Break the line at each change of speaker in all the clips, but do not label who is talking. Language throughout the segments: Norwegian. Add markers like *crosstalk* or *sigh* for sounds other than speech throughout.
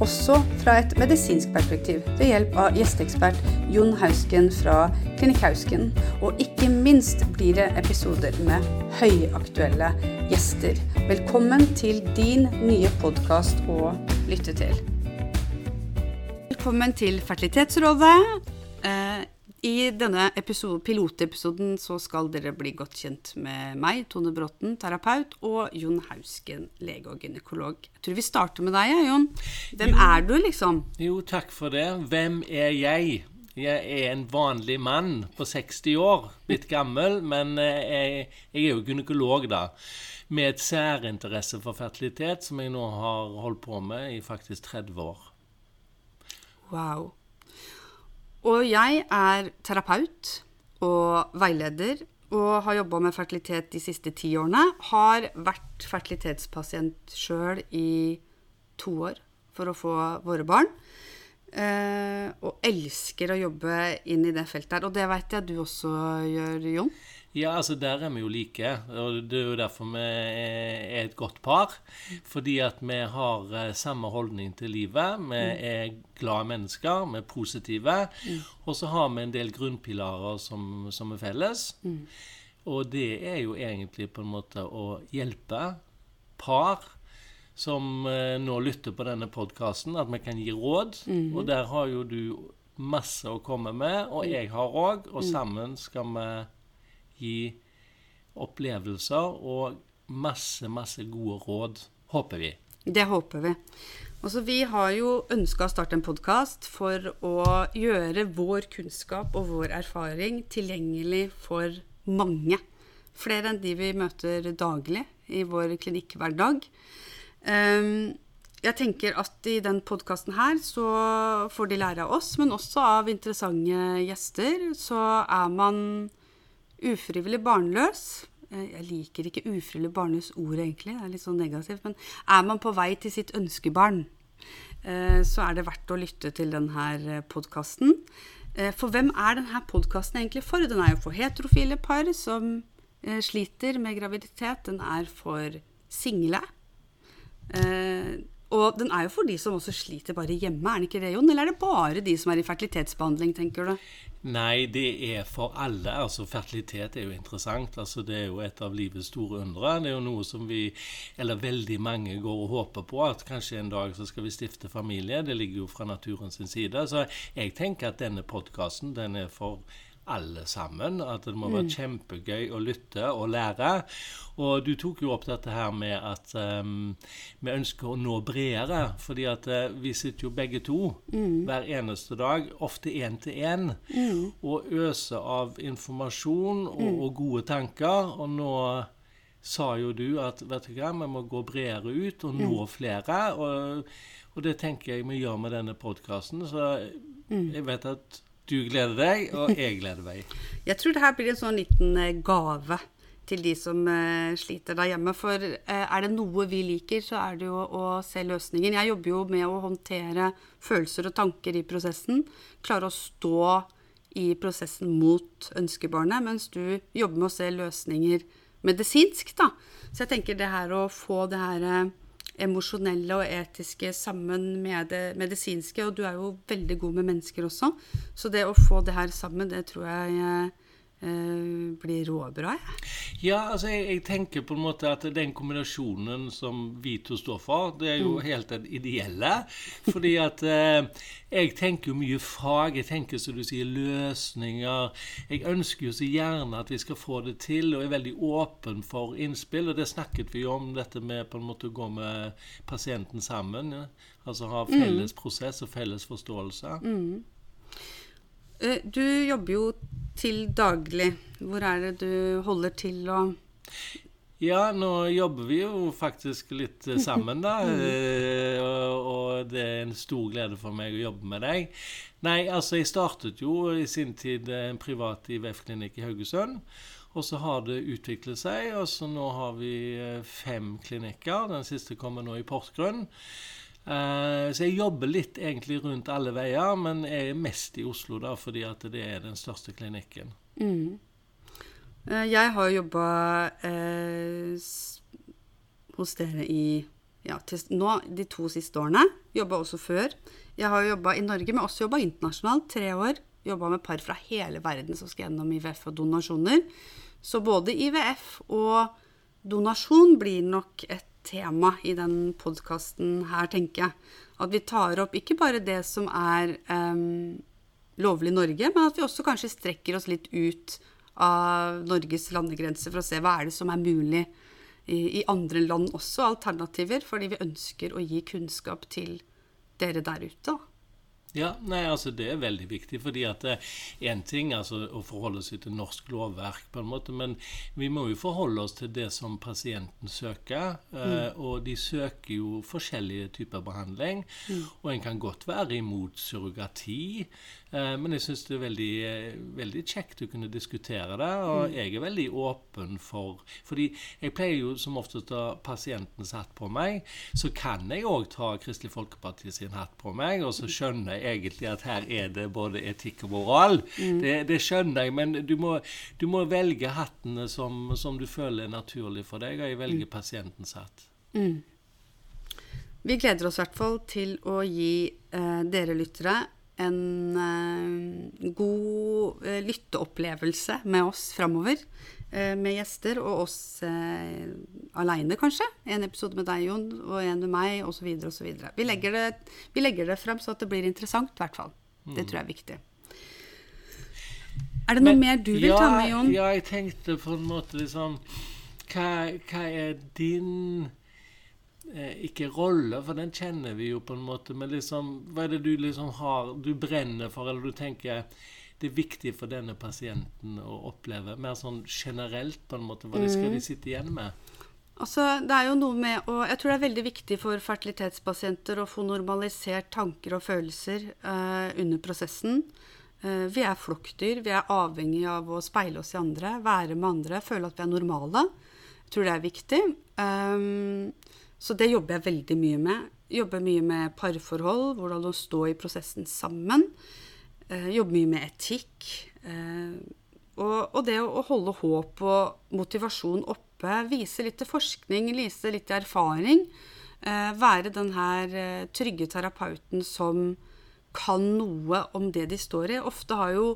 også fra et medisinsk perspektiv ved hjelp av gjesteekspert Jon Hausken fra Klinikk Hausken. Og ikke minst blir det episoder med høyaktuelle gjester. Velkommen til din nye podkast å lytte til. Velkommen til Fertilitetsrådet. I denne episode, pilotepisoden så skal dere bli godt kjent med meg, Tone Bråten, terapeut, og Jon Hausken, lege og gynekolog. Jeg tror vi starter med deg, Jon. Hvem jo, er du, liksom?
Jo, takk for det. Hvem er jeg? Jeg er en vanlig mann på 60 år, litt gammel, men eh, jeg, jeg er jo gynekolog, da. Med et særinteresse for fertilitet, som jeg nå har holdt på med i faktisk 30 år.
Wow. Og jeg er terapeut og veileder og har jobba med fertilitet de siste ti årene. Har vært fertilitetspasient sjøl i to år for å få våre barn. Eh, og elsker å jobbe inn i det feltet her. Og det veit jeg du også gjør, Jon?
Ja, altså der er vi jo like. Og det er jo derfor vi er et godt par. Fordi at vi har eh, samme holdning til livet. Vi mm. er glade mennesker, vi er positive. Mm. Og så har vi en del grunnpilarer som, som er felles. Mm. Og det er jo egentlig på en måte å hjelpe par som eh, nå lytter på denne podkasten, at vi kan gi råd. Og der har jo du masse å komme med, og jeg har òg. Og mm. sammen skal vi gi opplevelser og masse, masse gode råd, håper vi.
Det håper vi. Altså, vi har jo ønska å starte en podkast for å gjøre vår kunnskap og vår erfaring tilgjengelig for mange. Flere enn de vi møter daglig i vår klinikkhverdag. Um, jeg tenker at i den podkasten her så får de lære av oss, men også av interessante gjester. Så er man Ufrivillig barnløs. Eh, jeg liker ikke ufrivillig barnløs ordet, egentlig. Det er litt sånn negativt. Men er man på vei til sitt ønskebarn, eh, så er det verdt å lytte til denne eh, podkasten. For hvem er denne podkasten egentlig for? Den er jo for heterofile par som sliter med graviditet. Den er for single. Og den er jo for de som også sliter bare hjemme, er den ikke det, Jon? Eller er det bare de som er i fertilitetsbehandling, tenker du?
Nei, det er for alle. Altså, Fertilitet er jo interessant. Altså, det er jo et av livets store undre. Det er jo noe som vi, eller veldig mange, går og håper på. At kanskje en dag så skal vi stifte familie. Det ligger jo fra naturens side. Så jeg tenker at denne podkasten, den er for alle sammen. At det må være mm. kjempegøy å lytte og lære. Og du tok jo opp dette her med at um, vi ønsker å nå bredere. fordi at uh, vi sitter jo begge to mm. hver eneste dag, ofte én til én, mm. og øser av informasjon og, mm. og, gode tanker. Og nå sa jo du at vet du hva, vi må gå bredere ut og nå mm. flere. Og, og, det tenker jeg vi gjør med denne podkasten. Så mm. jeg vet at du gleder deg, og jeg gleder meg.
Jeg tror det her blir en sånn liten eh, gave til de som uh, sliter der hjemme. For uh, er det noe vi liker, så er det jo å se løsningen. Jeg jobber jo med å håndtere følelser og tanker i prosessen. Klare å stå i prosessen mot ønskebarnet, mens du jobber med å se løsninger medisinsk, da. Så jeg tenker det her å få det her emosjonelle og etiske sammen med det medisinske. Og du er jo veldig god med mennesker også, så det å få det her sammen, det tror jeg eh, blir råbra.
Ja, altså jeg, jeg, tenker på en måte at den kombinasjonen som vi to står for, det er jo mm. helt den ideelle. Fordi at eh, jeg tenker jo mye fag. Jeg tenker som du sier løsninger. Jeg ønsker jo så gjerne at vi skal få det til, og er veldig åpen for innspill. Og det snakket vi jo om, dette med på en måte å gå med pasienten sammen. Ja? Altså ha felles mm. prosess og felles forståelse.
Mm. Eh, du jobber jo til daglig. Hvor er det du holder til og
ja, nå jobber vi jo faktisk litt *laughs* sammen, da. Eh, og det er en stor glede for meg å jobbe med deg. Nei, altså, jeg startet jo i sin tid en privat IVF-klinikk i Haugesund. Og så har det utviklet seg, og så nå har vi eh, fem klinikker. Den siste kommer nå i Porsgrunn. Eh, så jeg jobber litt egentlig rundt alle veier, men jeg er mest i Oslo da, fordi at det er den største klinikken.
Mm. Eh, jeg har jobba eh, hos dere i ja, til, nå de to siste årene. Jobba også før. Jeg har jobba i Norge, men også jobba internasjonalt. Tre år. Jobba med par fra hele verden som skal gjennom IVF og donasjoner. Så både IVF og donasjon blir nok et tema i den podkasten her, tenker jeg. At vi tar opp ikke bare det som er um, lovlig i Norge, men at vi også kanskje strekker oss litt ut av Norges landegrenser for å se hva er det som er mulig i, i andre land også, alternativer. Fordi vi ønsker å gi kunnskap til dere der ute. da.
Ja, nei, altså Det er veldig viktig. fordi at Én ting altså å forholde seg til norsk lovverk, på en måte, men vi må jo forholde oss til det som pasienten søker. Eh, mm. Eh, og de søker jo forskjellige typer behandling. Mm. Og en kan godt være imot surrogati. Eh, men jeg syns det er veldig, eh, veldig, kjekt å kunne diskutere det. Og mm. jeg er veldig åpen for Fordi jeg pleier jo som oftest å ha pasientens hatt på meg. Så kan jeg òg ta Kristelig Folkeparti sin hatt på meg, og så mm. skjønner jeg egentlig at her er det både etikk og moral. Mm. Det, det, skjønner jeg, men du må, du må velge hattene som, som, du føler er naturlig for deg, og jeg velger mm. pasientens hatt. Mm.
Vi gleder oss i hvert fall til å gi eh, dere lyttere en uh, god uh, lytteopplevelse med oss framover. Uh, med gjester og oss uh, aleine, kanskje. En episode med deg, Jon, og en med meg, osv. osv. Vi, legger det, vi legger det frem så at det blir interessant, i hvert fall. Det tror jeg er viktig. Er det noe Men, mer du vil
ja,
ta med, Jon?
Ja, jeg tenkte på en måte liksom Hva, hva er din eh, Ikke rolle, for den kjenner vi jo på en måte, men liksom, hva er det du liksom har Du brenner for, eller du tenker det er viktig for denne pasienten å oppleve? Mer sånn generelt, på en måte. Hva de skal de sitte igjen med?
Altså, det er jo noe med å, Jeg tror det er veldig viktig for fertilitetspasienter å få normalisert tanker og følelser uh, under prosessen. Uh, vi er flokkdyr. Vi er avhengig av å speile oss i andre, være med andre, føle at vi er normale. Jeg tror det er viktig. Um, så det jobber jeg veldig mye med. Jobber mye med parforhold, hvordan å stå i prosessen sammen. Eh, jobber mye med etikk. Eh, og, og, det å, holde håp og motivasjon oppe, vise litt til forskning, vise litt til erfaring. Eh, være den her trygge terapeuten som kan noe om det de står i. Ofte har jo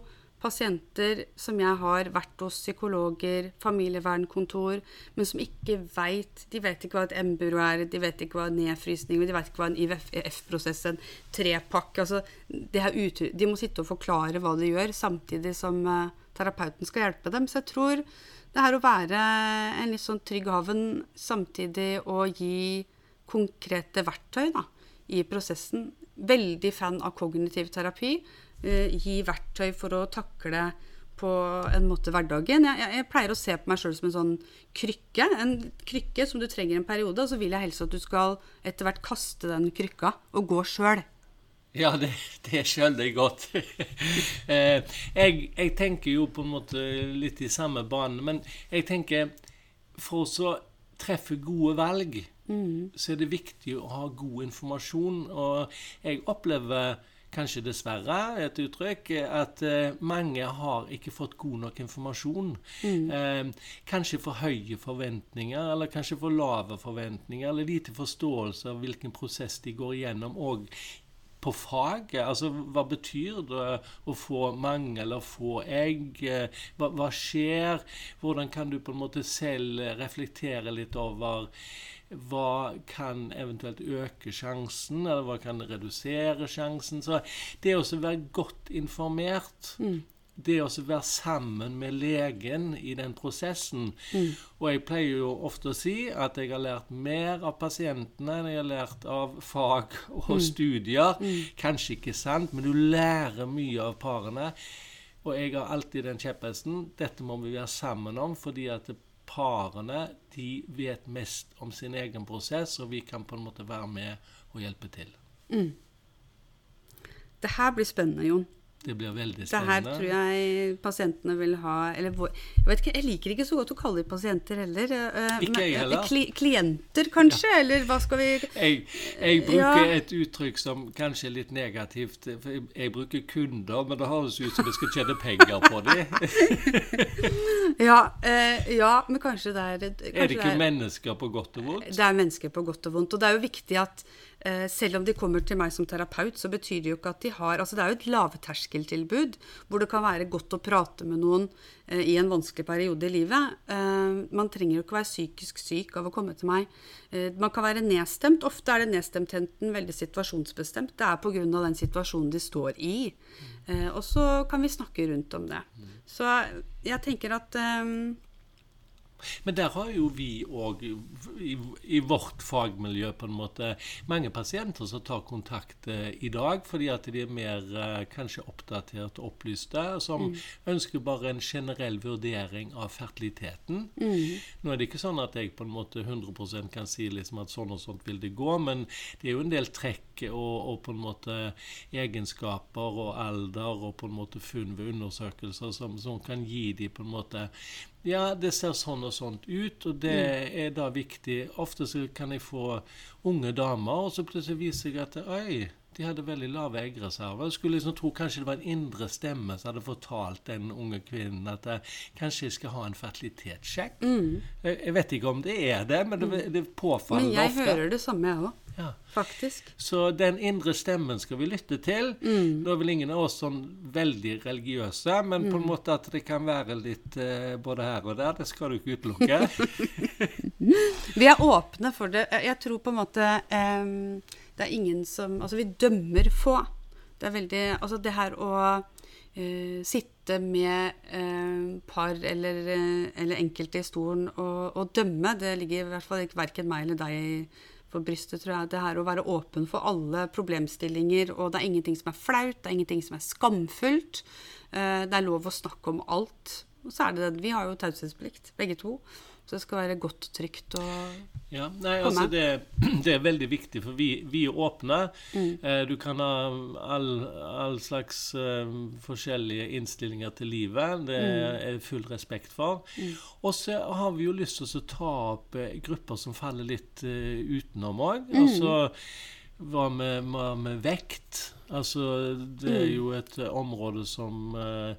pasienter som jeg har vært hos psykologer, familievernkontor, men som ikke veit De vet ikke hva et emburo er, de vet ikke hva nedfrysning de vet ikke hva en IVF-prosess, en trepakke altså, De må sitte og forklare hva de gjør, samtidig som uh, terapeuten skal hjelpe dem. Så jeg tror det her å være en litt sånn trygg havn, samtidig å gi konkrete verktøy da, i prosessen. Veldig fan av kognitiv terapi. Eh, gi verktøy for å takle på en måte hverdagen. Jeg, jeg, jeg pleier å se på meg sjøl som en sånn krykke. En krykke som du trenger en periode, og så vil jeg helst at du skal etter hvert kaste den krykka og gå sjøl.
Ja, det, det skjønner jeg godt. *laughs* Eh, jeg, jeg, tenker jo på en måte litt i samme bane, men jeg tenker for å treffe gode valg, mm. så er det viktig å ha god informasjon. Og jeg opplever kanskje dessverre et uttrykk, at eh, mange har ikke fått god nok informasjon. Mm. Eh, kanskje for høye forventninger, eller kanskje for lave forventninger, eller lite forståelse av hvilken prosess de går igjennom, og på faget. Altså, hva betyr det å få mange eller få egg? Hva, hva skjer? Hvordan kan du på en måte selv reflektere litt over hva kan eventuelt øke sjansen, eller hva kan redusere sjansen? Så det å være godt informert mm. Det å være sammen med legen i den prosessen. Mm. Og jeg pleier jo ofte å si at jeg har lært mer av pasientene enn jeg har lært av fag og mm. studier. Mm. Kanskje ikke sant, men du lærer mye av parene. Og jeg har alltid den kjepphesten dette må vi være sammen om, fordi at det parene de vet mest om sin egen prosess, og vi kan på en måte være med og hjelpe til. Mm.
Det her blir spennende, Jon.
Det blir veldig spennende.
Det her tror jeg pasientene vil ha eller jeg, vet ikke, jeg liker ikke så godt å kalle dem pasienter heller. eh,
Ikke
men-
jeg heller.
Kli, klienter, kanskje? Eller hva skal vi
Jeg, jeg bruker
Ja.
et uttrykk som kanskje er litt negativt. Jeg, jeg bruker kunder, men det høres ut som vi skal tjene penger på dem. *laughs*
Ja, eh, ja men kanskje det er kanskje
Er det ikke mennesker på godt og vondt?
Det er mennesker på godt og vondt. Og det er jo viktig at eh, selv om de kommer til meg som terapeut, så betyr det jo ikke at de har Altså det er jo et lavterskeltilbud hvor det kan være godt å prate med noen eh, i en vanskelig periode i livet. Eh, man trenger jo ikke være psykisk syk av å komme til meg. Eh, man kan være nedstemt. Ofte er det nedstemtheten veldig situasjonsbestemt. Det er pga. den situasjonen de står i. Eh, og så kan vi snakke rundt om det. Så jeg tenker at eh,
Men der har jo vi òg, i, i vårt fagmiljø, på en måte mange pasienter som tar kontakt eh, i dag fordi at de er mer eh, kanskje oppdatert og opplyste, som ønsker bare en generell vurdering av fertiliteten. Nå er det ikke sånn at jeg på en måte 100% kan si liksom at sånn og sånt vil det gå, men det er jo en del trekk og, og på en måte egenskaper og alder og på en måte funn ved undersøkelser som, som kan gi de på en måte ja, det ser sånn og sånt ut, og det er da viktig. Ofte så kan jeg få unge damer, og så plutselig viser jeg at oi, de hadde veldig lave eggreserver. Jeg skulle liksom tro kanskje det var en indre stemme som hadde fortalt den unge kvinnen at eh, kanskje jeg skal ha en fertilitetssjekk. Jeg, jeg vet ikke om det er det, men det, det påfaller
Men jeg
ofte.
hører det samme, jeg òg.
Ja.
Faktisk.
Så den indre stemmen skal vi lytte til.
Mm.
Nå er vel ingen av oss sånn veldig religiøse, men
Mm.
på en måte at det kan være litt eh, både her og der, det skal du ikke utelukke. *laughs*
Vi er åpne for det. Jeg tror på en måte eh, Det er ingen som Altså, vi dømmer få. Det er veldig Altså, det her å eh, sitte med par eller, eller enkelte i stolen og, og dømme, det ligger i hvert fall ikke verken meg eller deg for brystet, tror jeg. Det her å være åpen for alle problemstillinger, og det er ingenting som er flaut, det er ingenting som er skamfullt. Eh, det er lov å snakke om alt. Og så er det det. Vi har jo taushetsplikt, begge to. Så det skal være godt og trygt å
Ja, nei,
komme.
altså det, det er veldig viktig, for vi, vi er åpne.
Mm.
Eh, du kan ha all, all slags uh, forskjellige innstillinger til livet. Det
Mm.
er full respekt for. Og så har vi jo lyst til å ta opp uh, grupper som faller litt uh, utenom òg.
Og
så hva med, med vekt? Altså, det er
Mm.
jo et område som eh,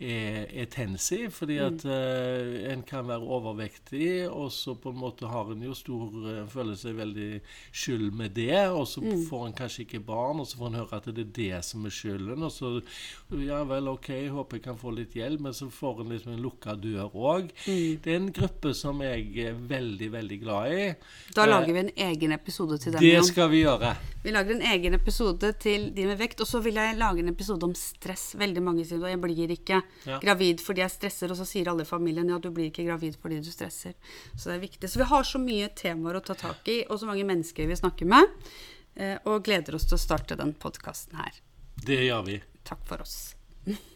er, er tens i, fordi
Mm.
at eh, en kan være overvektig, og så på en måte har en jo stor eh, føler seg veldig skyld med det, og så
Mm.
får en kanskje ikke barn, og så får en høre at det er det som er skylden, og så ja vel, ok, håper jeg kan få litt hjelp, men så får en liksom en lukka dør òg.
Mm.
Det er en gruppe som jeg er veldig, veldig glad i.
Da
Eh,
lager vi en egen episode til dem.
Det
igjen.
skal vi gjøre.
Vi lager en egen episode til de med vekt. Og så vil jeg lage en episode om stress. Veldig mange sier at jeg blir ikke
Ja.
gravid fordi jeg stresser, og så sier alle i familien ja, du blir ikke gravid fordi du stresser. Så det er viktig. Så vi har så mye temaer å ta tak i, og så mange mennesker vi snakker med. eh, Og gleder oss til å starte den podkasten her.
Det gjør vi.
Takk for oss. *laughs*